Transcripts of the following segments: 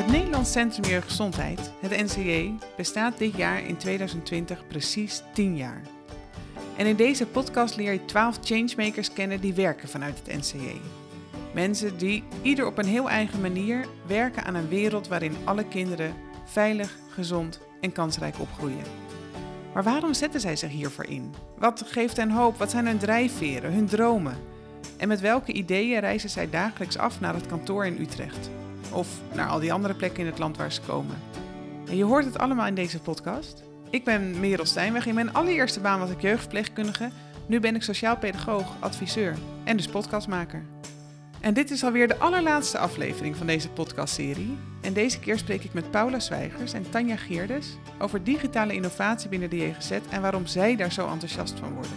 Het Nederlands Centrum Jeugdgezondheid, het NCJ, bestaat dit jaar in 2020 precies 10 jaar. En in deze podcast leer je 12 changemakers kennen die werken vanuit het NCJ. Mensen die, ieder op een heel eigen manier, werken aan een wereld waarin alle kinderen veilig, gezond en kansrijk opgroeien. Maar waarom zetten zij zich hiervoor in? Wat geeft hen hoop? Wat zijn hun drijfveren, hun dromen? En met welke ideeën reizen zij dagelijks af naar het kantoor in Utrecht? Of naar al die andere plekken in het land waar ze komen? En je hoort het allemaal in deze podcast. Ik ben Merel Stijnweg. In mijn allereerste baan was ik jeugdverpleegkundige. Nu ben ik sociaal pedagoog, adviseur en dus podcastmaker. En dit is alweer de allerlaatste aflevering van deze podcastserie. En deze keer spreek ik met Paula Zwijgers en Tanja Geerdes over digitale innovatie binnen de JGZ en waarom zij daar zo enthousiast van worden.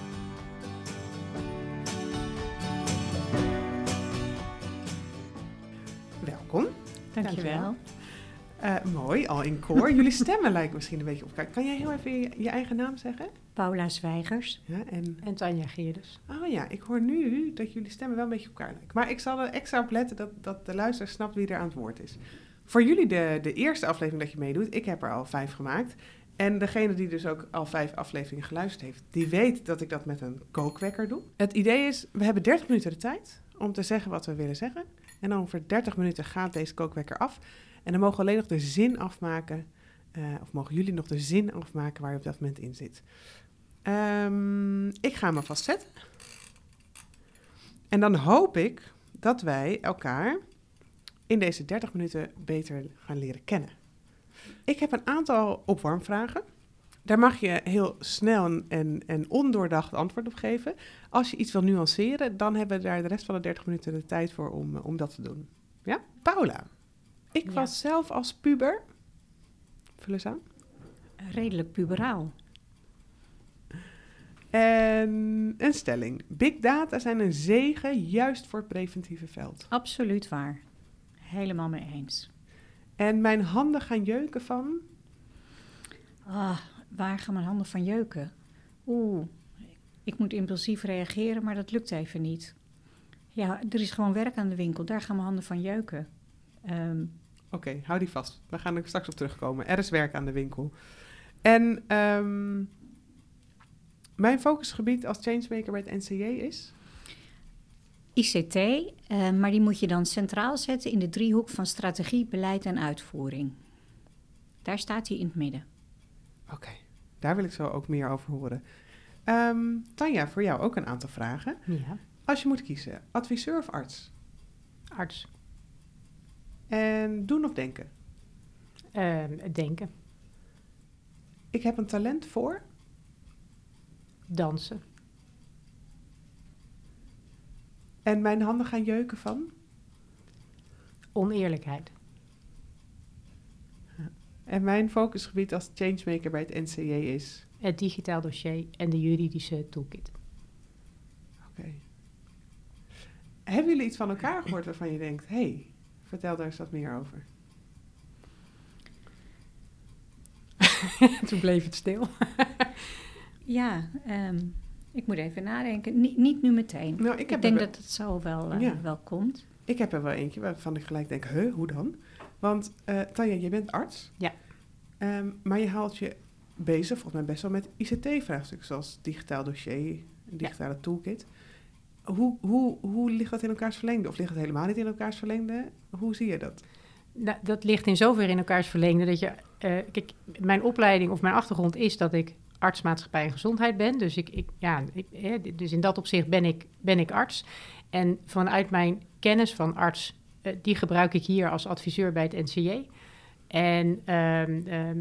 Welkom. Dankjewel. Uh, mooi, al in koor. Jullie stemmen lijken misschien een beetje op elkaar. Kan jij heel even je, je eigen naam zeggen? Paula Zwijgers. Ja, en... en Tanja Geerdes. Oh ja, ik hoor nu dat jullie stemmen wel een beetje op elkaar lijken. Maar ik zal er extra op letten dat, dat de luisteraar snapt wie er aan het woord is. Voor jullie de, de eerste aflevering dat je meedoet, ik heb er al vijf gemaakt. En degene die dus ook al vijf afleveringen geluisterd heeft, die weet dat ik dat met een kookwekker doe. Het idee is, we hebben 30 minuten de tijd om te zeggen wat we willen zeggen. En dan over 30 minuten gaat deze kookwekker af. En dan mogen we alleen nog de zin afmaken, uh, of mogen jullie nog de zin afmaken waar je op dat moment in zit. Um, ik ga me vastzetten. En dan hoop ik dat wij elkaar in deze 30 minuten beter gaan leren kennen. Ik heb een aantal opwarmvragen. Daar mag je heel snel en, en ondoordacht antwoord op geven. Als je iets wil nuanceren, dan hebben we daar de rest van de 30 minuten de tijd voor om, om dat te doen. Ja? Paula, ik Ja. was zelf als puber. Vul eens aan. Redelijk puberaal. En een stelling. Big data zijn een zegen juist voor het preventieve veld. Absoluut waar. Helemaal mee eens. En mijn handen gaan jeuken van. Ah, waar gaan mijn handen van jeuken? Oeh, ik moet impulsief reageren, maar dat lukt even niet. Ja, er is gewoon werk aan de winkel. Daar gaan mijn handen van jeuken. Ehm, Oké, hou die vast. We gaan er straks op terugkomen. Er is werk aan de winkel. En ehm, mijn focusgebied als changemaker bij het NCJ is. ICT, eh, maar die moet je dan centraal zetten in de driehoek van strategie, beleid en uitvoering. Daar staat hij in het midden. Oké, daar wil ik zo ook meer over horen. Ehm, Tanja, voor jou ook een aantal vragen. Ja, Als je moet kiezen, adviseur of arts? arts. En doen of denken? Ehm, denken, Ik heb een talent voor. dansen, En mijn handen gaan jeuken van. oneerlijkheid, En mijn focusgebied als changemaker bij het NCJ is. het digitaal dossier en de juridische toolkit. Oké. Hebben jullie iets van elkaar gehoord waarvan je denkt: hé, hey, vertel daar eens wat meer over? Toen bleef het stil. Ja, ehm, ik moet even nadenken. Niet, niet nu meteen. Nou, ik denk wel- dat het zo wel, eh, Ja. wel komt. Ik heb er wel eentje waarvan ik gelijk denk: huh, hoe dan? Want eh Tanja, je bent arts. Ja. Ehm, maar je haalt je bezig, volgens mij best wel met ICT-vraagstukken, zoals digitaal dossier, digitale toolkit. Hoe, hoe, hoe ligt dat in elkaars verlengde? Of ligt het helemaal niet in elkaars verlengde? Hoe zie je dat? Nou, dat ligt in zover in elkaars verlengde dat je... eh, kijk, mijn opleiding of mijn achtergrond is dat ik arts maatschappij en gezondheid ben. Dus, ik, ik, ja, ik, hè, dus in dat opzicht ben ik, ben ik arts. En vanuit mijn kennis van arts, eh, die gebruik ik hier als adviseur bij het NCJ. En, ehm, ehm,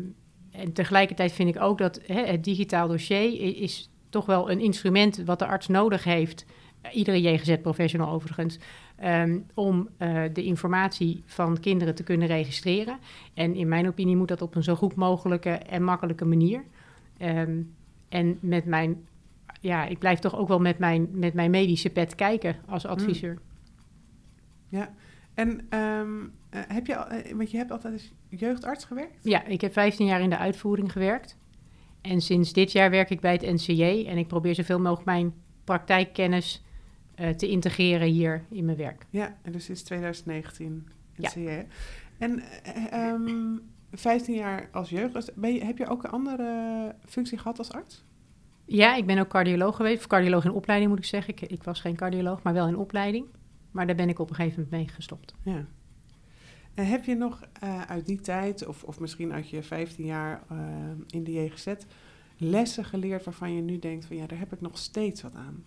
en tegelijkertijd vind ik ook dat hè, het digitaal dossier is toch wel een instrument wat de arts nodig heeft. eh, Iedere JGZ-professional overigens. ehm, om eh, de informatie van kinderen te kunnen registreren. En in mijn opinie moet dat op een zo goed mogelijke en makkelijke manier. En met mijn, ja, ik blijf toch ook wel met mijn, met mijn medische pet kijken als adviseur. Ja. En ehm, eh, heb je, eh, want je hebt altijd als jeugdarts gewerkt? Ja, ik heb 15 jaar in de uitvoering gewerkt. En sinds dit jaar werk ik bij het NCJ. En ik probeer zoveel mogelijk mijn praktijkkennis eh, te integreren hier in mijn werk. Ja, en dus sinds 2019 Ja. NCJ. En eh, ehm, 15 jaar als jeugd, ben je, heb je ook een andere functie gehad als arts? Ja, ik ben ook cardioloog geweest. Of cardioloog in opleiding moet ik zeggen. Ik, ik was geen cardioloog, maar wel in opleiding. Maar daar ben ik op een gegeven moment mee gestopt. Ja. En heb je nog eh, uit die tijd, of, of misschien uit je 15 jaar eh, in de JGZ, lessen geleerd waarvan je nu denkt van ja, daar heb ik nog steeds wat aan?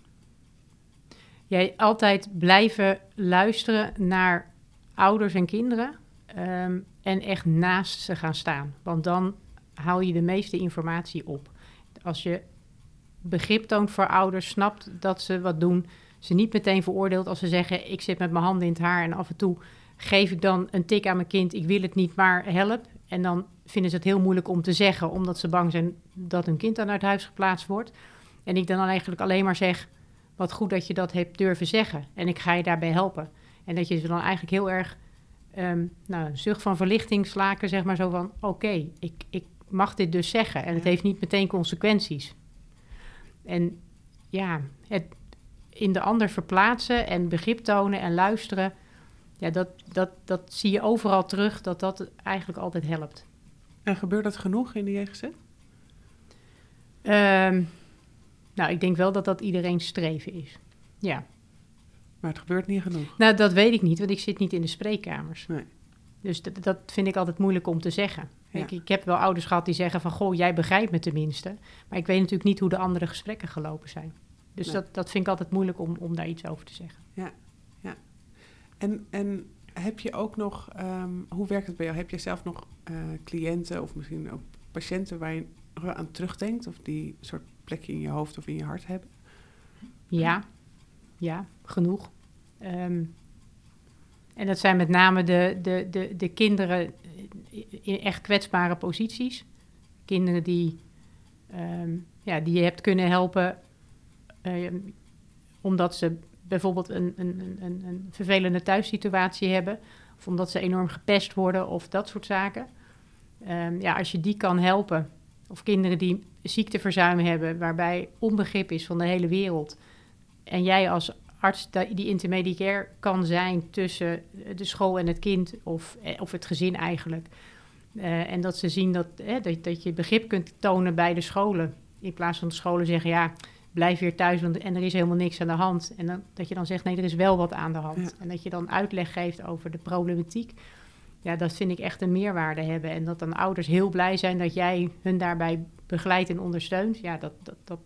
Jij altijd blijven luisteren naar ouders en kinderen ehm, en echt naast ze gaan staan. Want dan haal je de meeste informatie op. Als je begrip toont voor ouders, snapt dat ze wat doen, ze niet meteen veroordeelt als ze zeggen: Ik zit met mijn handen in het haar en af en toe geef ik dan een tik aan mijn kind, ik wil het niet, maar help. En dan vinden ze het heel moeilijk om te zeggen, omdat ze bang zijn dat hun kind dan uit huis geplaatst wordt. En ik dan eigenlijk alleen maar zeg: Wat goed dat je dat hebt durven zeggen. En ik ga je daarbij helpen. En dat je ze dan eigenlijk heel erg um, nou, een zucht van verlichting slaken, zeg maar zo van: Oké, ik, ik mag dit dus zeggen. En het heeft niet meteen consequenties. En ja, het in de ander verplaatsen en begrip tonen en luisteren, ja, dat, dat, dat zie je overal terug, dat dat eigenlijk altijd helpt. En gebeurt dat genoeg in de JGZ? Um, nou, ik denk wel dat dat iedereen streven is. Ja. Maar het gebeurt niet genoeg? Nou, dat weet ik niet, want ik zit niet in de spreekkamers. Nee. Dus dat, dat vind ik altijd moeilijk om te zeggen. Ja. Ik, ik, heb wel ouders gehad die zeggen van... goh, jij begrijpt me tenminste. Maar ik weet natuurlijk niet hoe de andere gesprekken gelopen zijn. Dus nee. dat, dat vind ik altijd moeilijk om, om daar iets over te zeggen. Ja, ja. En, en heb je ook nog... Um, hoe werkt het bij jou? Heb je zelf nog uh, cliënten of misschien ook patiënten... waar je aan terugdenkt? Of die een soort plekje in je hoofd of in je hart hebben? Ja, ja, genoeg. Um, en dat zijn met name de, de, de, de kinderen in echt kwetsbare posities. Kinderen die, um, ja, die je hebt kunnen helpen uh, omdat ze bijvoorbeeld een, een, een, een vervelende thuissituatie hebben. Of omdat ze enorm gepest worden of dat soort zaken. Um, ja, als je die kan helpen. Of kinderen die ziekteverzuim hebben, waarbij onbegrip is van de hele wereld. En jij als arts die intermediair kan zijn tussen de school en het kind of, of het gezin eigenlijk. En dat ze zien dat, eh, dat, dat je begrip kunt tonen bij de scholen. In plaats van de scholen zeggen, ja, blijf weer thuis want, en er is helemaal niks aan de hand. En dan, dat je dan zegt, nee, er is wel wat aan de hand. Ja. En dat je dan uitleg geeft over de problematiek. Ja, dat vind ik echt een meerwaarde hebben. En dat dan ouders heel blij zijn dat jij hun daarbij begeleidt en ondersteunt. Ja, dat, dat, dat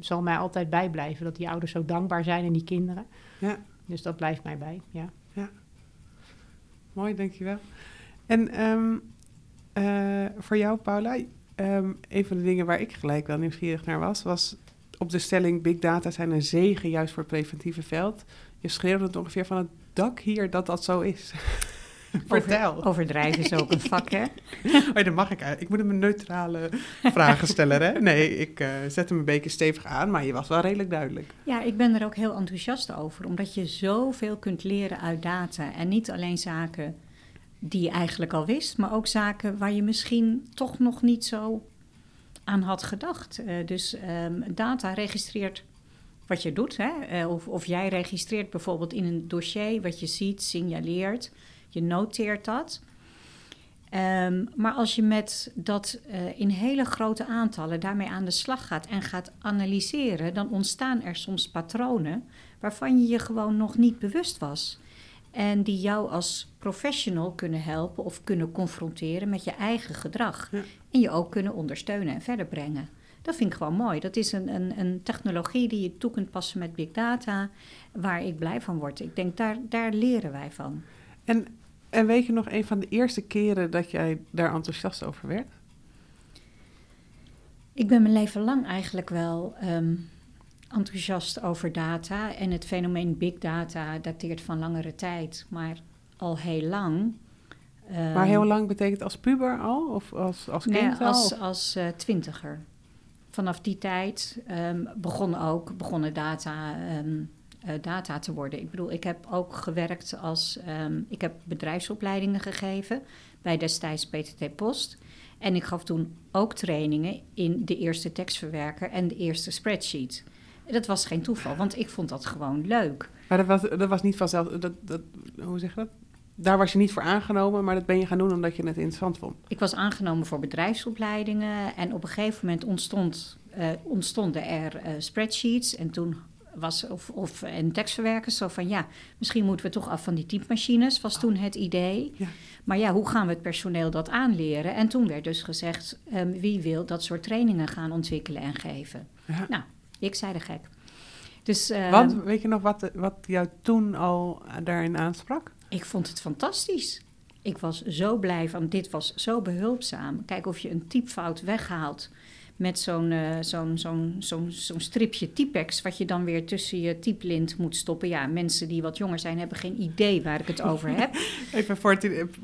zal mij altijd bijblijven. Dat die ouders zo dankbaar zijn en die kinderen. Ja. Dus dat blijft mij bij, ja. Ja. Mooi, dankjewel. En um, uh, voor jou, Paula, um, een van de dingen waar ik gelijk wel nieuwsgierig naar was, was op de stelling Big Data zijn een zegen juist voor het preventieve veld. Je schreeuwde het ongeveer van het dak hier dat dat zo is. Vertel. Over, overdrijven is ook een vak, hè? oh, dat mag ik uit. Ik moet hem een neutrale vragen stellen, hè? Nee, ik uh, zet hem een beetje stevig aan, maar je was wel redelijk duidelijk. Ja, ik ben er ook heel enthousiast over, omdat je zoveel kunt leren uit data. En niet alleen zaken die je eigenlijk al wist, maar ook zaken waar je misschien toch nog niet zo aan had gedacht. Uh, dus um, data registreert wat je doet. Hè? Uh, of, of jij registreert bijvoorbeeld in een dossier wat je ziet, signaleert. Je noteert dat. Um, maar als je met dat uh, in hele grote aantallen daarmee aan de slag gaat en gaat analyseren, dan ontstaan er soms patronen waarvan je je gewoon nog niet bewust was. En die jou als professional kunnen helpen of kunnen confronteren met je eigen gedrag. Ja. En je ook kunnen ondersteunen en verder brengen. Dat vind ik gewoon mooi. Dat is een, een, een, technologie die je toe kunt passen met big data, waar ik blij van word. Ik denk, daar, daar leren wij van. En, en weet je nog een van de eerste keren dat jij daar enthousiast over werd? Ik ben mijn leven lang eigenlijk wel um, enthousiast over data. En het fenomeen big data dateert van langere tijd, maar al heel lang. Um, maar heel lang betekent als puber al? Of als, als kind nee, al? als, als uh, twintiger. Vanaf die tijd um, begon ook, begonnen data, um, uh, data te worden. Ik bedoel, ik heb ook gewerkt als... ik heb bedrijfsopleidingen gegeven bij destijds PTT Post. En ik gaf toen ook trainingen in de eerste tekstverwerker en de eerste spreadsheet. Dat was geen toeval, want ik vond dat gewoon leuk. Maar dat was, dat was niet vanzelf. Dat, dat, hoe zeg je dat? daar was je niet voor aangenomen, maar dat ben je gaan doen omdat je het interessant vond. Ik was aangenomen voor bedrijfsopleidingen en op een gegeven moment ontstond, eh, ontstonden er eh, spreadsheets en toen was of, of en tekstverwerkers zo van ja, misschien moeten we toch af van die typemachines, was toen het idee. Ja. Maar ja, hoe gaan we het personeel dat aanleren? En toen werd dus gezegd, ehm, wie wil dat soort trainingen gaan ontwikkelen en geven? Ja. Nou, ik zei de gek. Dus, ehm, Want weet je nog wat, wat jou toen al daarin aansprak? Ik vond het fantastisch. Ik was zo blij van, dit was zo behulpzaam. Kijk of je een typfout weghaalt met zo'n eh, zo'n zo'n zo'n zo'n stripje typex... wat je dan weer tussen je typlint moet stoppen. Ja, mensen die wat jonger zijn hebben geen idee waar ik het over heb. Even voor het,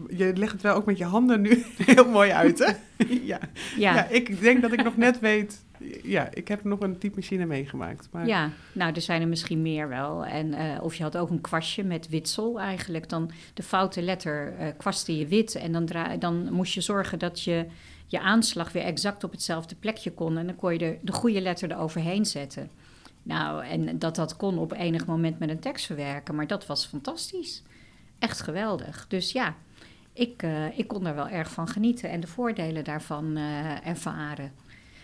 je legt het wel ook met je handen nu heel mooi uit, hè? ja. Ja, ja, ik denk dat ik nog net weet... Ja, ik heb nog een typemachine meegemaakt. Maar Ja, nou, er zijn er misschien meer wel. En, eh, of je had ook een kwastje met witsel eigenlijk. Dan de foute letter kwaste je wit. En dan, dan moest je zorgen dat je je aanslag weer exact op hetzelfde plekje kon. En dan kon je de, de goede letter eroverheen zetten. Nou, en dat dat kon op enig moment met een tekstverwerker. Maar dat was fantastisch. Echt geweldig. Dus ja, ik, eh, ik kon daar wel erg van genieten. En de voordelen daarvan ervaren.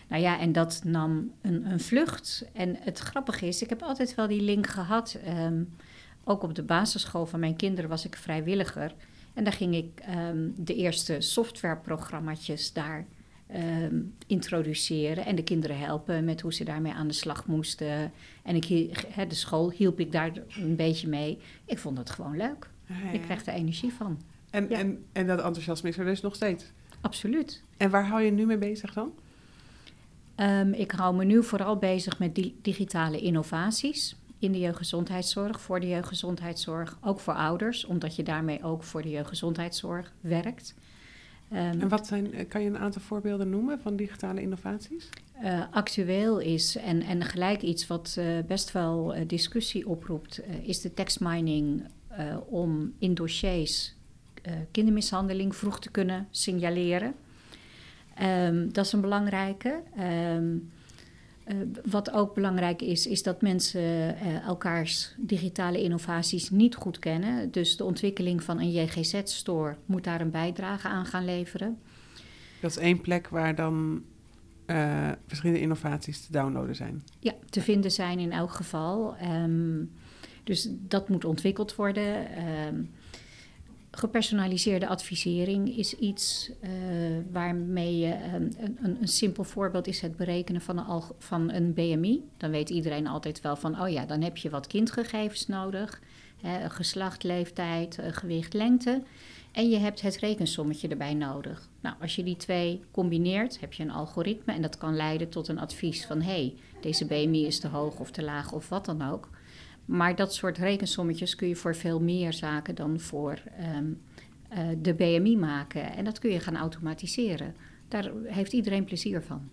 Nou ja, en dat nam een, een vlucht. En het grappige is, ik heb altijd wel die link gehad. ehm, ook op de basisschool van mijn kinderen was ik vrijwilliger. En daar ging ik ehm, de eerste softwareprogramma's daar ehm, introduceren. En de kinderen helpen met hoe ze daarmee aan de slag moesten. En ik, de school hielp ik daar een beetje mee. Ik vond het gewoon leuk. Ja. Ik kreeg er energie van. en, ja. en, en dat enthousiasme is er dus nog steeds. Absoluut. En waar hou je nu mee bezig dan? Ehm, ik hou me nu vooral bezig met di- digitale innovaties in de jeugdgezondheidszorg, voor de jeugdgezondheidszorg, ook voor ouders, omdat je daarmee ook voor de jeugdgezondheidszorg werkt. Ehm, En wat zijn, eh, kan je een aantal voorbeelden noemen van digitale innovaties? eh, actueel is en, en gelijk iets wat eh, best wel discussie oproept, is de tekstmining om in dossiers kindermishandeling vroeg te kunnen signaleren. Ehm, dat is een belangrijke. Ehm, eh, wat ook belangrijk is, is dat mensen eh, elkaars digitale innovaties niet goed kennen. Dus de ontwikkeling van een JGZ-store moet daar een bijdrage aan gaan leveren. Dat is één plek waar dan eh, verschillende innovaties te downloaden zijn. Ja, te vinden zijn in elk geval. Ehm, dus dat moet ontwikkeld worden. Gepersonaliseerde advisering is iets eh, waarmee je... ehm, een, een, een simpel voorbeeld is het berekenen van een, van een BMI. Dan weet iedereen altijd wel van... oh ja, dan heb je wat kindgegevens nodig. Hè, geslacht, leeftijd, gewicht, lengte. En je hebt het rekensommetje erbij nodig. Nou, als je die twee combineert, heb je een algoritme... en dat kan leiden tot een advies van... hé, hey, deze BMI is te hoog of te laag of wat dan ook... Maar dat soort rekensommetjes kun je voor veel meer zaken dan voor ehm, eh, de BMI maken. En dat kun je gaan automatiseren. Daar heeft iedereen plezier van.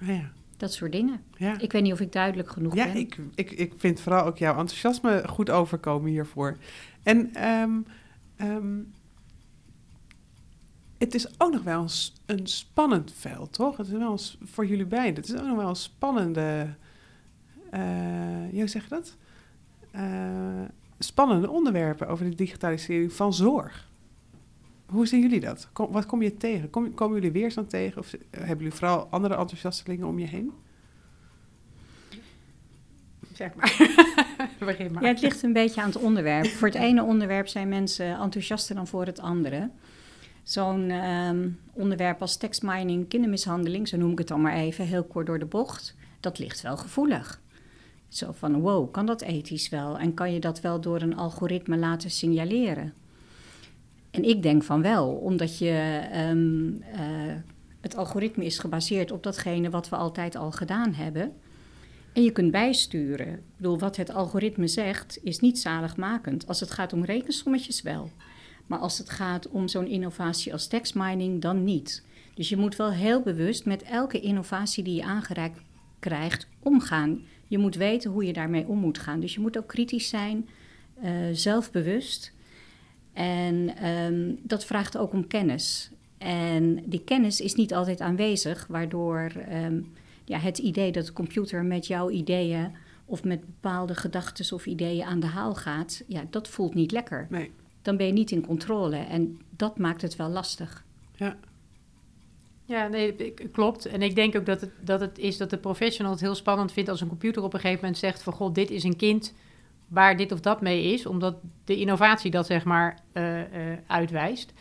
Ah, ja. Dat soort dingen. Ja. Ik weet niet of ik duidelijk genoeg Ja, ben. ik, ik, ik vind vooral ook jouw enthousiasme goed overkomen hiervoor. En ehm, ehm, het is ook nog wel een, een spannend veld, toch? Het is wel een voor jullie beiden. Het is ook nog wel een spannende. eh hoe zeg je dat? Eh, spannende onderwerpen over de digitalisering van zorg. Hoe zien jullie dat? Kom, wat kom je tegen? Kom, komen jullie weerstand tegen? Of hebben jullie vooral andere enthousiastelingen om je heen? Zeg maar. Begin maar. Ja, het ligt een beetje aan het onderwerp. voor het ene onderwerp zijn mensen enthousiaster dan voor het andere. Zo'n ehm, onderwerp als tekstmining, kindermishandeling, zo noem ik het dan maar even, heel kort door de bocht, dat ligt wel gevoelig. Zo van, wow, kan dat ethisch wel? En kan je dat wel door een algoritme laten signaleren? En ik denk van wel, omdat je, ehm, eh, het algoritme is gebaseerd op datgene wat we altijd al gedaan hebben. En je kunt bijsturen. Ik bedoel, wat het algoritme zegt, is niet zaligmakend. Als het gaat om rekensommetjes wel. Maar als het gaat om zo'n innovatie als tekstmining, dan niet. Dus je moet wel heel bewust met elke innovatie die je aangereikt krijgt omgaan. Je moet weten hoe je daarmee om moet gaan. Dus je moet ook kritisch zijn, eh, zelfbewust. En ehm, dat vraagt ook om kennis. En die kennis is niet altijd aanwezig, waardoor ehm, ja, het idee dat de computer met jouw ideeën of met bepaalde gedachten of ideeën aan de haal gaat, ja, dat voelt niet lekker. Nee. dan ben je niet in controle. En dat maakt het wel lastig. Ja. Ja, nee, klopt. En ik denk ook dat het, dat het is dat de professional het heel spannend vindt als een computer op een gegeven moment zegt van god, dit is een kind waar dit of dat mee is, omdat de innovatie dat zeg maar eh, eh, uitwijst.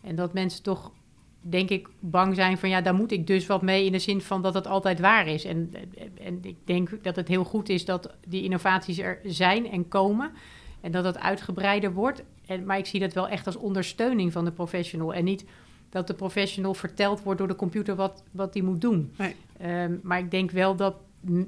En dat mensen toch, denk ik, bang zijn van ja, daar moet ik dus wat mee in de zin van dat het altijd waar is. En, en ik denk dat het heel goed is dat die innovaties er zijn en komen en dat het uitgebreider wordt. En, maar ik zie dat wel echt als ondersteuning van de professional en niet dat de professional verteld wordt door de computer wat, wat die moet doen. Nee. Ehm, maar ik denk wel dat,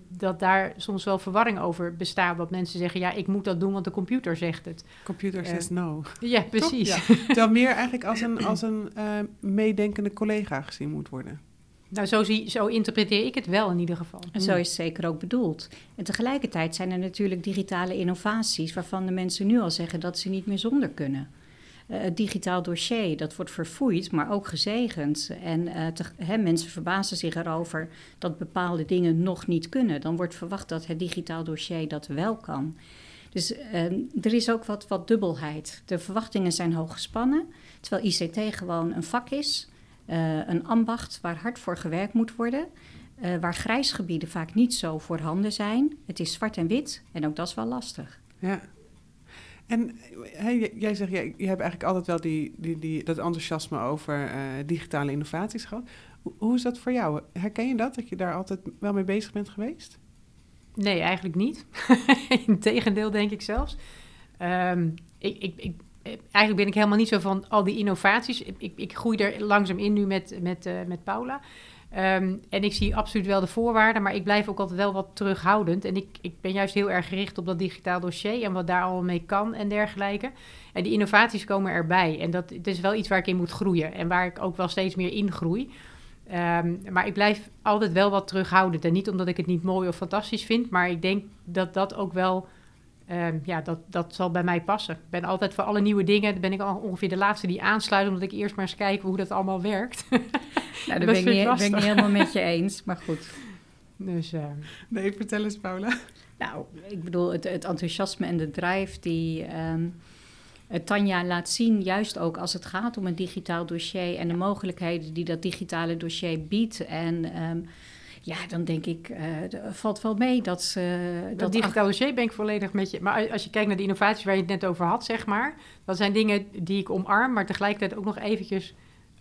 dat daar soms wel verwarring over bestaat. Dat mensen zeggen, ja, ik moet dat doen, want de computer zegt het. Computer says no. Ja, precies. Ja. Terwijl meer eigenlijk als een, als een eh, meedenkende collega gezien moet worden. Nou, zo, zie, zo interpreteer ik het wel in ieder geval. En zo is het zeker ook bedoeld. En tegelijkertijd zijn er natuurlijk digitale innovaties waarvan de mensen nu al zeggen dat ze niet meer zonder kunnen. Eh, het digitaal dossier, dat wordt verfoeid, maar ook gezegend. En eh, hè, mensen verbazen zich erover dat bepaalde dingen nog niet kunnen. Dan wordt verwacht dat het digitaal dossier dat wel kan. Dus eh, er is ook wat, wat dubbelheid. De verwachtingen zijn hoog gespannen, terwijl ICT gewoon een vak is, eh, een ambacht waar hard voor gewerkt moet worden. eh, waar grijsgebieden vaak niet zo voorhanden zijn. Het is zwart en wit en ook dat is wel lastig. Ja. En jij zegt, jij, je hebt eigenlijk altijd wel die, die, die, dat enthousiasme over eh, digitale innovaties gehad. Hoe, hoe is dat voor jou? Herken je dat, dat je daar altijd wel mee bezig bent geweest? Nee, eigenlijk niet. Integendeel, denk ik zelfs. Ehm, ik, ik, ik, eigenlijk ben ik helemaal niet zo van al die innovaties. Ik, ik, groei er langzaam in nu met, met, eh, met Paula. Ehm, en ik zie absoluut wel de voorwaarden, maar ik blijf ook altijd wel wat terughoudend. En ik, ik ben juist heel erg gericht op dat digitaal dossier en wat daar allemaal mee kan en dergelijke. En die innovaties komen erbij. En dat het is wel iets waar ik in moet groeien en waar ik ook wel steeds meer in groei. Ehm, maar ik blijf altijd wel wat terughoudend. En niet omdat ik het niet mooi of fantastisch vind, maar ik denk dat dat ook wel, ehm, ja, dat, dat zal bij mij passen. Ik ben altijd voor alle nieuwe dingen, ben ik al ongeveer de laatste die aansluit, omdat ik eerst maar eens kijk hoe dat allemaal werkt. Nou, Dat dat ben ik, vind ik niet, ben ik niet helemaal met je eens, maar goed. dus eh, Nee, vertel eens, Paula. Nou, ik bedoel, het, het enthousiasme en de drive die ehm, eh, Tanja laat zien, juist ook als het gaat om een digitaal dossier en de mogelijkheden die dat digitale dossier biedt. En ehm, ja, dan denk ik, eh, er valt wel mee dat ze. dat dat digitaal dossier ben ik volledig met je. Maar als je kijkt naar de innovaties waar je het net over had, zeg maar, dat zijn dingen die ik omarm, maar tegelijkertijd ook nog eventjes,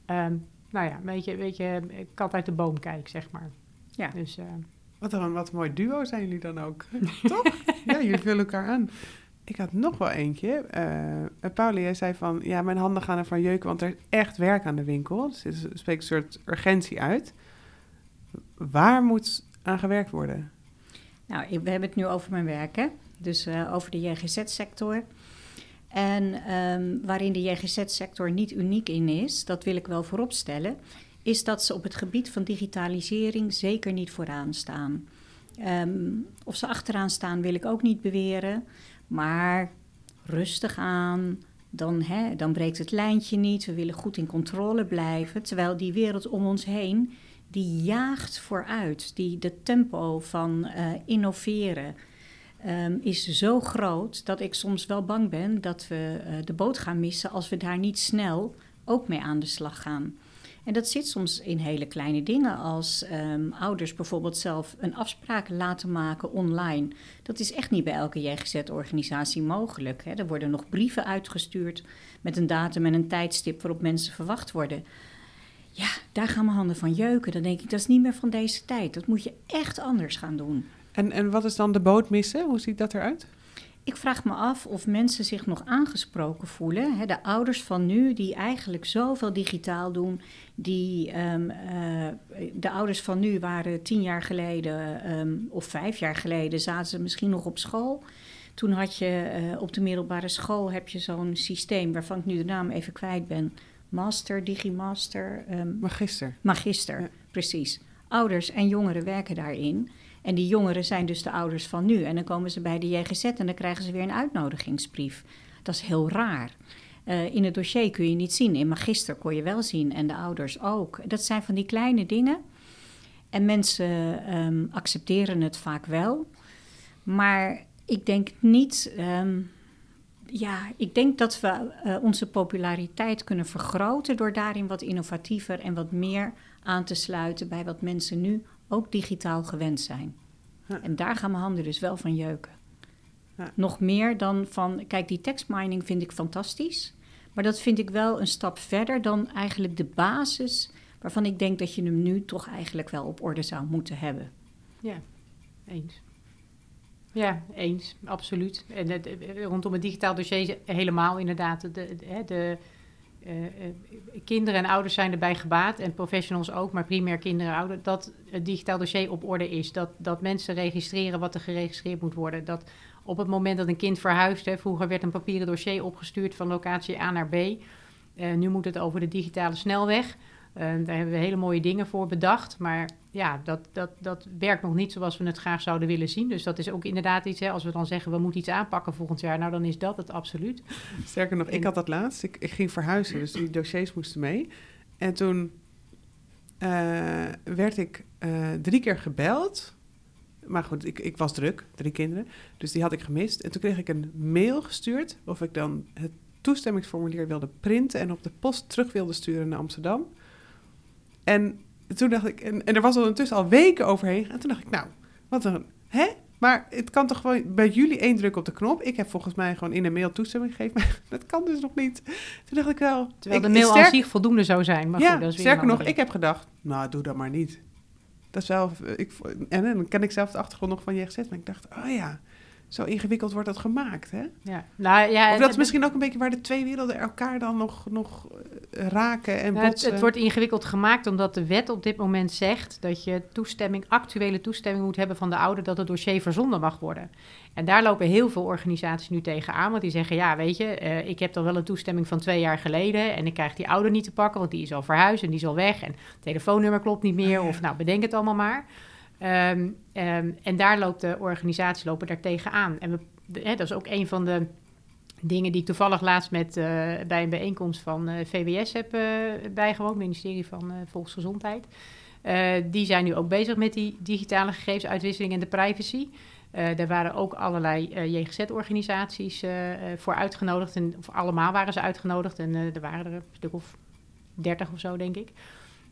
ehm, nou ja, een beetje, een beetje kat uit de boom kijk, zeg maar. Ja. Dus, eh, Wat een, wat een mooi duo zijn jullie dan ook. Toch? Ja, jullie vullen elkaar aan. Ik had nog wel eentje. Eh Paula, jij zei van... Ja, mijn handen gaan ervan jeuken, want er is echt werk aan de winkel. Dus is- spreekt een soort urgentie uit. Waar moet aan gewerkt worden? Nou, we hebben het nu over mijn werk, hè? Dus eh, over de JGZ-sector. En ehm, waarin de JGZ-sector niet uniek in is, dat wil ik wel vooropstellen, is dat ze op het gebied van digitalisering zeker niet vooraan staan. Ehm, of ze achteraan staan, wil ik ook niet beweren. Maar rustig aan, dan, hè, dan breekt het lijntje niet. We willen goed in controle blijven. Terwijl die wereld om ons heen, die jaagt vooruit. Die, de tempo van eh, innoveren ehm, is zo groot dat ik soms wel bang ben dat we eh, de boot gaan missen als we daar niet snel ook mee aan de slag gaan. En dat zit soms in hele kleine dingen als ehm, ouders bijvoorbeeld zelf een afspraak laten maken online. Dat is echt niet bij elke JGZ-organisatie mogelijk. Hè. Er worden nog brieven uitgestuurd met een datum en een tijdstip waarop mensen verwacht worden. Ja, daar gaan mijn handen van jeuken. Dan denk ik, dat is niet meer van deze tijd. Dat moet je echt anders gaan doen. En, en wat is dan de boot missen? Hoe ziet dat eruit? Ik vraag me af of mensen zich nog aangesproken voelen. Hè, de ouders van nu, die eigenlijk zoveel digitaal doen. Die, ehm, eh, de ouders van nu waren tien jaar geleden ehm, of vijf jaar geleden, zaten ze misschien nog op school. Toen had je eh, op de middelbare school heb je zo'n systeem waarvan ik nu de naam even kwijt ben. Master, Digimaster, ehm, Magister. Magister, Ja. precies. Ouders en jongeren werken daarin. En die jongeren zijn dus de ouders van nu. En dan komen ze bij de JGZ en dan krijgen ze weer een uitnodigingsbrief. Dat is heel raar. Eh, in het dossier kun je niet zien. In Magister kon je wel zien en de ouders ook. Dat zijn van die kleine dingen. En mensen ehm, accepteren het vaak wel. Maar ik denk niet. ehm, ja, ik denk dat we eh, onze populariteit kunnen vergroten door daarin wat innovatiever en wat meer aan te sluiten bij wat mensen nu ook digitaal gewend zijn. Ja. En daar gaan mijn handen dus wel van jeuken. Ja. Nog meer dan van, kijk, die tekstmining vind ik fantastisch. Maar dat vind ik wel een stap verder dan eigenlijk de basis waarvan ik denk dat je hem nu toch eigenlijk wel op orde zou moeten hebben. Ja, eens. Ja, eens, absoluut. En het, eh, rondom het digitaal dossier helemaal inderdaad. De, de, eh, eh, kinderen en ouders zijn erbij gebaat en professionals ook, maar primair kinderen en ouders, dat het digitaal dossier op orde is. Dat, dat mensen registreren wat er geregistreerd moet worden. Dat op het moment dat een kind verhuist, hè, vroeger werd een papieren dossier opgestuurd van locatie A naar B. Eh, nu moet het over de digitale snelweg. Eh, daar hebben we hele mooie dingen voor bedacht. Maar ja, dat, dat, dat werkt nog niet zoals we het graag zouden willen zien. Dus dat is ook inderdaad iets, hè, als we dan zeggen we moeten iets aanpakken volgend jaar, nou dan is dat het absoluut. Sterker nog, ik had dat laatst. Ik, ik ging verhuizen, dus die dossiers moesten mee. En toen eh, werd ik eh, drie keer gebeld. Maar goed, ik, ik was druk, drie kinderen. Dus die had ik gemist. En toen kreeg ik een mail gestuurd of ik dan het toestemmingsformulier wilde printen en op de post terug wilde sturen naar Amsterdam. En toen dacht ik, en, en er was ondertussen al weken overheen. En toen dacht ik, nou, wat een, hè? Maar het kan toch gewoon bij jullie één druk op de knop. Ik heb volgens mij gewoon in een mail toestemming gegeven. Maar dat kan dus nog niet. Toen dacht ik wel. Terwijl ik, de mail sterk- aan zich voldoende zou zijn. Maar ja, goed, dat is weer sterker nog, ik heb gedacht, nou, doe dat maar niet. Dat is wel, ik, en dan ken ik zelf de achtergrond nog van JGZ, maar ik dacht, oh ja, zo ingewikkeld wordt dat gemaakt, hè? Ja. Nou, ja, Of dat het- is misschien ook een beetje waar de twee werelden elkaar dan nog, nog eh, raken en het, botsen. het wordt ingewikkeld gemaakt omdat de wet op dit moment zegt dat je toestemming, actuele toestemming moet hebben van de ouder dat het dossier verzonden mag worden. En daar lopen heel veel organisaties nu tegenaan, want die zeggen, ja weet je, eh, ik heb dan wel een toestemming van twee jaar geleden en ik krijg die ouder niet te pakken, want die is al verhuisd en die is al weg en het telefoonnummer klopt niet meer of nou bedenk het allemaal maar. Ehm, ehm, en daar loopt de organisatie lopen daar tegenaan. En we, dat is ook een van de dingen die ik toevallig laatst met, eh, bij een bijeenkomst van eh, VWS heb eh, bijgewoond, ministerie van Volksgezondheid. Die zijn nu ook bezig met die digitale gegevensuitwisseling en de privacy. Daar waren ook allerlei JGZ-organisaties voor uitgenodigd. En, of allemaal waren ze uitgenodigd. En er waren er een stuk of dertig of zo, denk ik.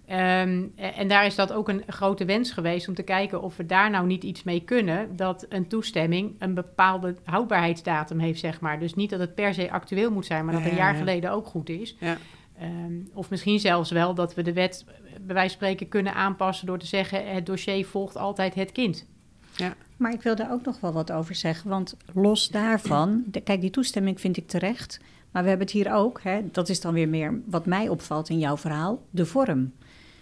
Ehm, eh, en daar is dat ook een grote wens geweest om te kijken of we daar nou niet iets mee kunnen. Dat een toestemming een bepaalde houdbaarheidsdatum heeft, zeg maar. Dus niet dat het per se actueel moet zijn, maar dat Ja, een ja, jaar ja. geleden ook goed is. Ja. Ehm, of misschien zelfs wel dat we de wet eh, bij wijze van spreken kunnen aanpassen door te zeggen: het dossier volgt altijd het kind. Maar ik wil daar ook nog wel wat over zeggen. Want los daarvan, de- kijk, die toestemming vind ik terecht. Maar we hebben het hier ook, hè, dat is dan weer meer wat mij opvalt in jouw verhaal, de vorm.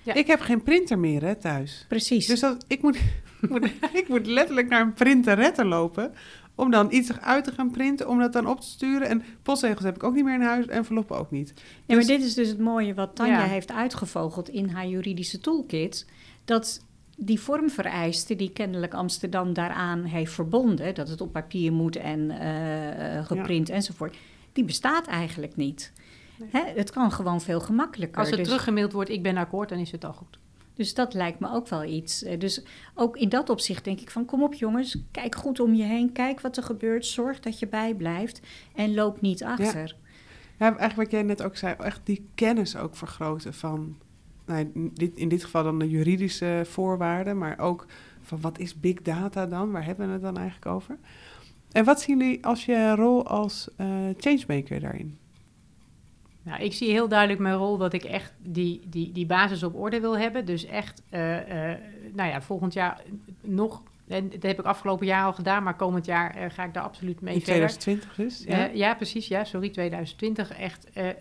Ja. Ik heb geen printer meer hè, thuis. Precies. Dus dat, ik, moet, ik, moet, letterlijk naar een printerette lopen... om dan iets uit te gaan printen, om dat dan op te sturen. En postzegels heb ik ook niet meer in huis, enveloppen ook niet. Ja, maar Dus- dit is dus het mooie wat Tanja Ja. heeft uitgevogeld in haar juridische toolkit. Dat die vormvereisten die kennelijk Amsterdam daaraan heeft verbonden, dat het op papier moet en eh, eh, geprint enzovoort, die bestaat eigenlijk niet. Nee. Hè, het kan gewoon veel gemakkelijker. Als er Dus- teruggemaild wordt: ik ben akkoord, dan is het al goed. Dus dat lijkt me ook wel iets. Eh, Dus ook in dat opzicht denk ik van kom op jongens, kijk goed om je heen, kijk wat er gebeurt, zorg dat je bijblijft en loop niet achter. Ja, eigenlijk wat jij net ook zei, echt die kennis ook vergroten van, nou, in dit, in dit geval dan de juridische voorwaarden, maar ook van wat is big data dan? Waar hebben we het dan eigenlijk over? En wat zien jullie als je rol als eh, changemaker daarin? Nou, ik zie heel duidelijk mijn rol dat ik echt die, die, die basis op orde wil hebben. Dus echt, eh, eh, nou ja, volgend jaar nog. En dat heb ik afgelopen jaar al gedaan, maar komend jaar eh, ga ik daar absoluut mee In verder. 2020 dus? Ja, Ja? ja precies. Ja, sorry, 2020. Echt, eh, eh,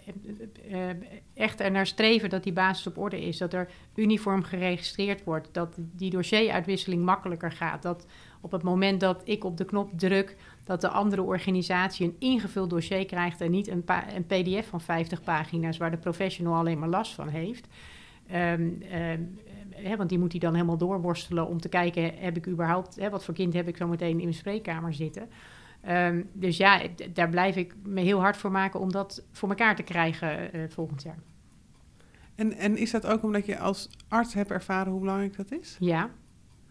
eh, echt er naar streven dat die basis op orde is. Dat er uniform geregistreerd wordt. Dat die dossieruitwisseling makkelijker gaat. Dat op het moment dat ik op de knop druk, dat de andere organisatie een ingevuld dossier krijgt en niet een, een PDF van 50 pagina's waar de professional alleen maar last van heeft. Ehm, hè, want die moet hij dan helemaal doorworstelen om te kijken, heb ik überhaupt, hè, wat voor kind heb ik zo meteen in mijn spreekkamer zitten. Ehm, dus ja, daar blijf ik me heel hard voor maken om dat voor elkaar te krijgen eh, volgend jaar. En, en is dat ook omdat je als arts hebt ervaren hoe belangrijk dat is? Ja,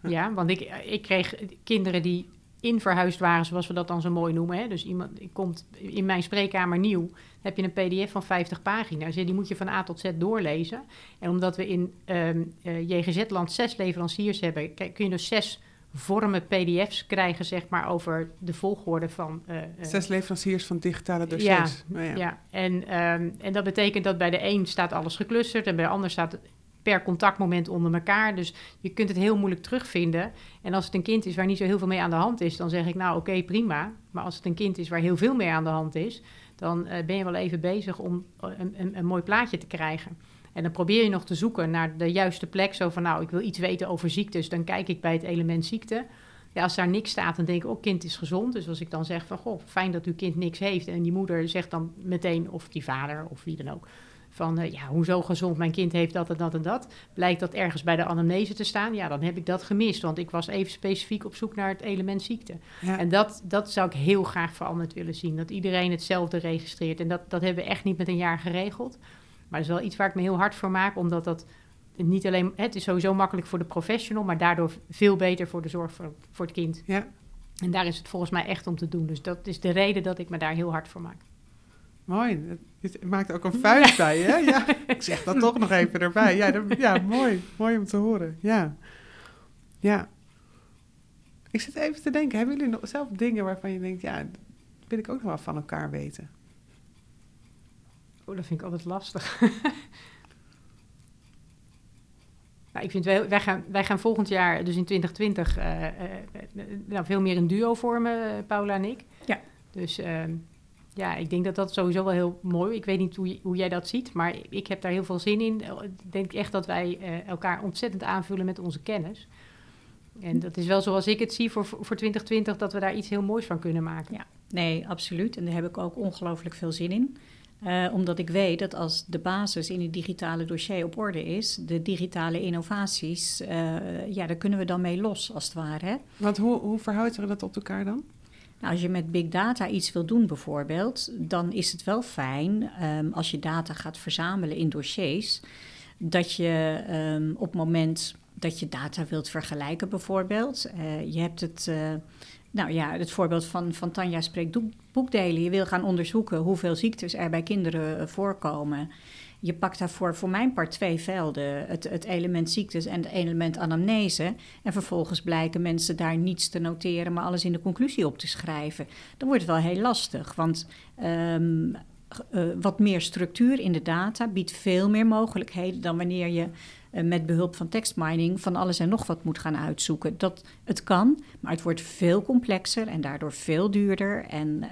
Ja. ja want ik, ik kreeg kinderen die in verhuisd waren, zoals we dat dan zo mooi noemen. Hè? Dus iemand komt in mijn spreekkamer nieuw, heb je een pdf van 50 pagina's. Die moet je van A tot Z doorlezen. En omdat we in um, uh, JGZ-land zes leveranciers hebben, kun je dus zes vormen pdf's krijgen, zeg maar, over de volgorde van... Uh, Zes leveranciers van digitale dossiers. Ja, oh ja. ja. En, um, en dat betekent dat bij de een staat alles geclusterd... en bij de ander staat per contactmoment onder elkaar. Dus je kunt het heel moeilijk terugvinden. En als het een kind is waar niet zo heel veel mee aan de hand is... dan zeg ik, nou, oké, prima. Maar als het een kind is waar heel veel mee aan de hand is... dan uh, ben je wel even bezig om een, een, een mooi plaatje te krijgen. En dan probeer je nog te zoeken naar de juiste plek. Zo van, nou, ik wil iets weten over ziektes. Dan kijk ik bij het element ziekte. Ja, als daar niks staat, dan denk ik, oh, kind is gezond. Dus als ik dan zeg van, goh, fijn dat uw kind niks heeft. En die moeder zegt dan meteen, of die vader, of wie dan ook... van, uh, ja, hoezo gezond, mijn kind heeft dat en dat en dat. Blijkt dat ergens bij de anamnese te staan. Ja, dan heb ik dat gemist. Want ik was even specifiek op zoek naar het element ziekte. En dat, dat zou ik heel graag veranderd willen zien. Dat iedereen hetzelfde registreert. En dat, dat hebben we echt niet met een jaar geregeld. Maar dat is wel iets waar ik me heel hard voor maak, omdat dat niet alleen, het is sowieso makkelijk voor de professional, maar daardoor veel beter voor de zorg voor, voor het kind. Ja. En daar is het volgens mij echt om te doen. Dus dat is de reden dat ik me daar heel hard voor maak. Mooi. Je maakt ook een vuist bij, hè? Ja, ik zeg dat toch nog even erbij. Ja, ja, mooi. Mooi om te horen. Ja. Ja. Ik zit even te denken, hebben jullie nog zelf dingen waarvan je denkt, ja, dat wil ik ook nog wel van elkaar weten? Oh, dat vind ik altijd lastig. nou, ik vind wij, wij, gaan, wij gaan volgend jaar, dus in 2020, uh, uh, nou, veel meer een duo vormen, Paula en ik. Ja. Dus ehm, ja, ik denk dat dat sowieso wel heel mooi. Ik weet niet hoe, hoe jij dat ziet, maar ik heb daar heel veel zin in. Ik denk echt dat wij eh, elkaar ontzettend aanvullen met onze kennis. En dat is wel zoals ik het zie voor, voor 2020, dat we daar iets heel moois van kunnen maken. Ja, nee, absoluut. En daar heb ik ook ongelooflijk veel zin in. Uh, omdat ik weet dat als de basis in het digitale dossier op orde is, de digitale innovaties, uh, ja, daar kunnen we dan mee los, als het ware. Hè? Want hoe, hoe verhoudt zich dat op elkaar dan? Nou, als je met big data iets wil doen bijvoorbeeld, dan is het wel fijn um, als je data gaat verzamelen in dossiers, dat je um, op het moment dat je data wilt vergelijken bijvoorbeeld, uh, je hebt het nou ja, het voorbeeld van, van Tanja spreekt boekdelen. Je wil gaan onderzoeken hoeveel ziektes er bij kinderen eh, voorkomen. Je pakt daarvoor voor mijn part twee velden: het, het element ziektes en het element anamnese. En vervolgens blijken mensen daar niets te noteren, maar alles in de conclusie op te schrijven. Dan wordt het wel heel lastig, want. Um, uh, wat meer structuur in de data biedt veel meer mogelijkheden dan wanneer je met behulp van tekstmining van alles en nog wat moet gaan uitzoeken. Dat het kan, maar het wordt veel complexer en daardoor veel duurder. En uh,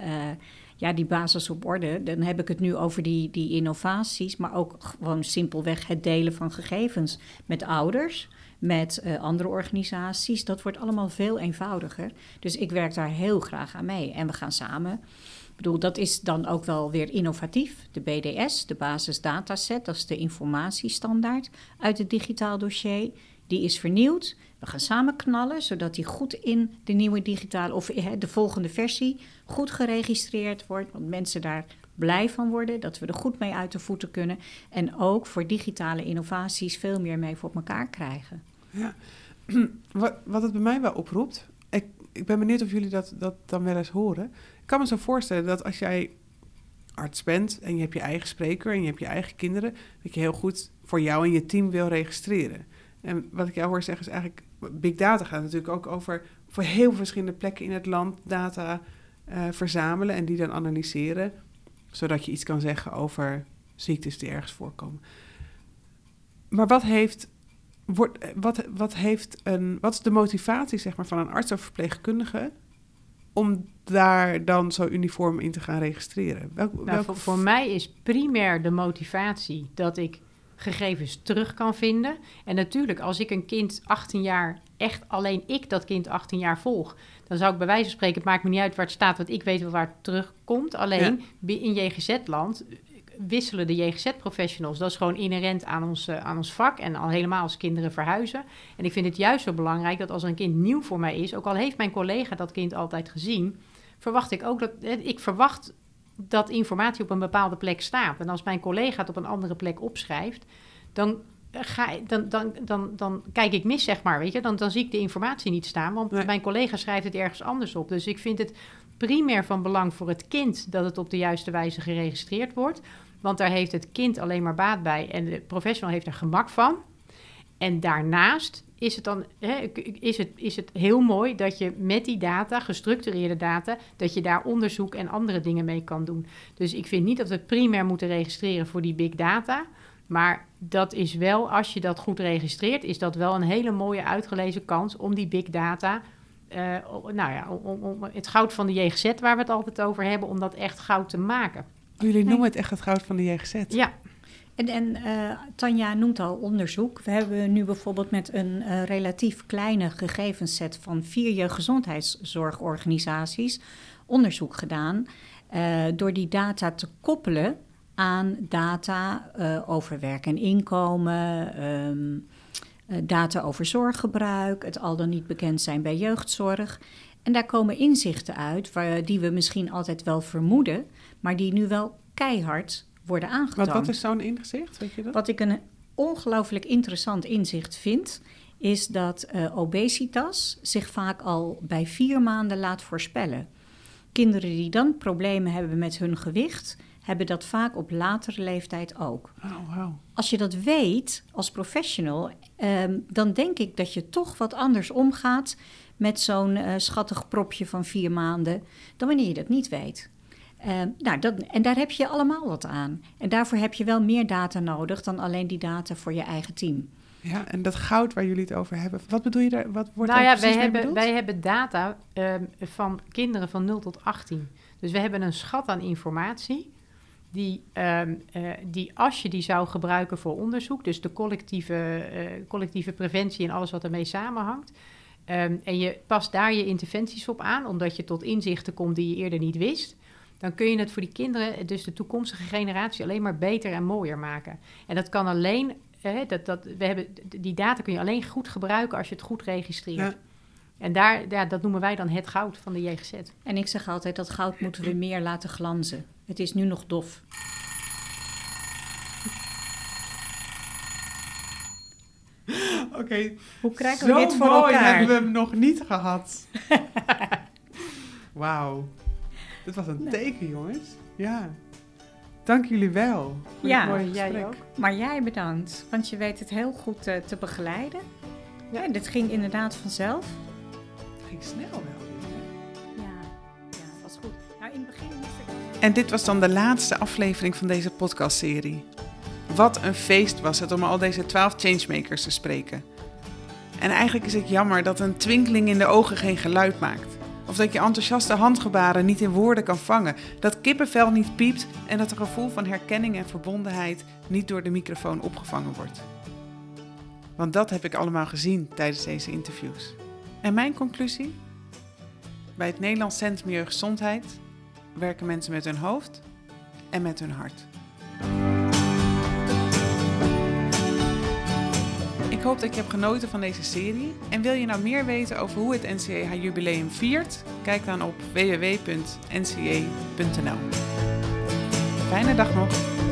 ja, die basis op orde, dan heb ik het nu over die, die innovaties, maar ook gewoon simpelweg het delen van gegevens met ouders met uh, andere organisaties. Dat wordt allemaal veel eenvoudiger. Dus ik werk daar heel graag aan mee. En we gaan samen ik bedoel, dat is dan ook wel weer innovatief. De BDS, de basisdataset, dat is de informatiestandaard uit het digitaal dossier. Die is vernieuwd. We gaan samen knallen, zodat die goed in de nieuwe digitale of de volgende versie goed geregistreerd wordt. Want mensen daar blij van worden, dat we er goed mee uit de voeten kunnen. En ook voor digitale innovaties veel meer mee voor elkaar krijgen. Ja, wat het bij mij wel oproept, ik, ben benieuwd of jullie dat, dat dan wel eens horen. Ik kan me zo voorstellen dat als jij arts bent en je hebt je eigen spreker en je hebt je eigen kinderen, dat je heel goed voor jou en je team wil registreren. En wat ik jou hoor zeggen is eigenlijk, big data gaat natuurlijk ook over voor heel verschillende plekken in het land data uh, verzamelen en die dan analyseren, zodat je iets kan zeggen over ziektes die ergens voorkomen. Maar wat heeft, wordt, wat, wat heeft een, wat is de motivatie zeg maar, van een arts of verpleegkundige om daar dan zo uniform in te gaan registreren? Welk, nou, voor, voor, mij is primair de motivatie dat ik gegevens terug kan vinden. En natuurlijk, als ik een kind 18 jaar, echt alleen ik dat kind 18 jaar volg, dan zou ik bij wijze van spreken, het maakt me niet uit waar het staat, want ik weet wel waar het terugkomt. Alleen in JGZ-land wisselen de JGZ-professionals. Dat is gewoon inherent aan ons, uh, aan ons vak en al helemaal als kinderen verhuizen. En ik vind het juist zo belangrijk dat als een kind nieuw voor mij is, ook al heeft mijn collega dat kind altijd gezien, verwacht ik ook dat ik verwacht dat informatie op een bepaalde plek staat. En als mijn collega het op een andere plek opschrijft, dan ga, dan, dan, dan, dan kijk ik mis, zeg maar, weet je. Dan, dan zie ik de informatie niet staan, want Nee. mijn collega schrijft het ergens anders op. Dus ik vind het primair van belang voor het kind dat het op de juiste wijze geregistreerd wordt. Want daar heeft het kind alleen maar baat bij en de professional heeft er gemak van. En daarnaast is het dan hè, is het, is het heel mooi dat je met die data, gestructureerde data, dat je daar onderzoek en andere dingen mee kan doen. Dus ik vind niet dat we het primair moeten registreren voor die big data. Maar dat is wel, als je dat goed registreert, is dat wel een hele mooie uitgelezen kans om die big data. eh, nou ja, om, om het goud van de JGZ, waar we het altijd over hebben, om dat echt goud te maken. Oh, jullie noemen het echt het goud van de JGZ. Ja, En, en eh, Tanja noemt al onderzoek. We hebben nu bijvoorbeeld met een eh, relatief kleine gegevensset van vier jeugdzorgorganisaties onderzoek gedaan. eh, door die data te koppelen aan data over werk en inkomen, ehm, eh, data over zorggebruik, het al dan niet bekend zijn bij jeugdzorg. En daar komen inzichten uit waar, die we misschien altijd wel vermoeden, maar die nu wel keihard worden aangetoond. Wat, wat is zo'n ingezicht, weet je dat? Wat ik een ongelooflijk interessant inzicht vind, is dat eh, obesitas zich vaak al bij vier maanden laat voorspellen. Kinderen die dan problemen hebben met hun gewicht, hebben dat vaak op latere leeftijd ook. Oh, wauw. Als je dat weet als professional, ehm, dan denk ik dat je toch wat anders omgaat met zo'n eh, schattig propje van vier maanden dan wanneer je dat niet weet. Ehm, nou, dat, en daar heb je allemaal wat aan. En daarvoor heb je wel meer data nodig dan alleen die data voor je eigen team. Ja, en dat goud waar jullie het over hebben, wat bedoel je daar? Wat wordt nou daar ja, wij hebben, bedoeld? wij hebben data ehm, van kinderen van 0 tot 18. Dus we hebben een schat aan informatie. Die, ehm, eh, die als je die zou gebruiken voor onderzoek, dus de collectieve, eh, collectieve preventie en alles wat ermee samenhangt. Ehm, en je past daar je interventies op aan, omdat je tot inzichten komt die je eerder niet wist. Dan kun je het voor die kinderen, dus de toekomstige generatie, alleen maar beter en mooier maken. En dat kan alleen, eh, dat, dat, we hebben, die data kun je alleen goed gebruiken als je het goed registreert. Ja. En daar, ja, dat noemen wij dan het goud van de JGZ. En ik zeg altijd dat goud moeten we meer laten glanzen. Het is nu nog dof. Oké, Hoe krijgen zo we dit voor mooi elkaar? hebben we hem nog niet gehad. Wauw. Dit was een teken, jongens. Ja. Dank jullie wel. voor Ja, mooie jij ook. Maar jij bedankt, want je weet het heel goed eh, te begeleiden. Ja. Ja, dit ging inderdaad vanzelf. Het ging snel wel. Ja, was goed. Nou, in het begin moest ik... En dit was dan de laatste aflevering van deze podcastserie. Wat een feest was het om al deze 12 changemakers te spreken. En eigenlijk is het jammer dat een twinkeling in de ogen geen geluid maakt. Of dat je enthousiaste handgebaren niet in woorden kan vangen. Dat kippenvel niet piept en dat een gevoel van herkenning en verbondenheid niet door de microfoon opgevangen wordt. Want dat heb ik allemaal gezien tijdens deze interviews. En mijn conclusie? Bij het Nederlands Centrum Jeugdgezondheid werken mensen met hun hoofd en met hun hart. Hoop dat je hebt genoten van deze serie. En wil je nou meer weten over hoe het NCA jubileum viert? Kijk dan op www.nca.nl. Fijne dag nog.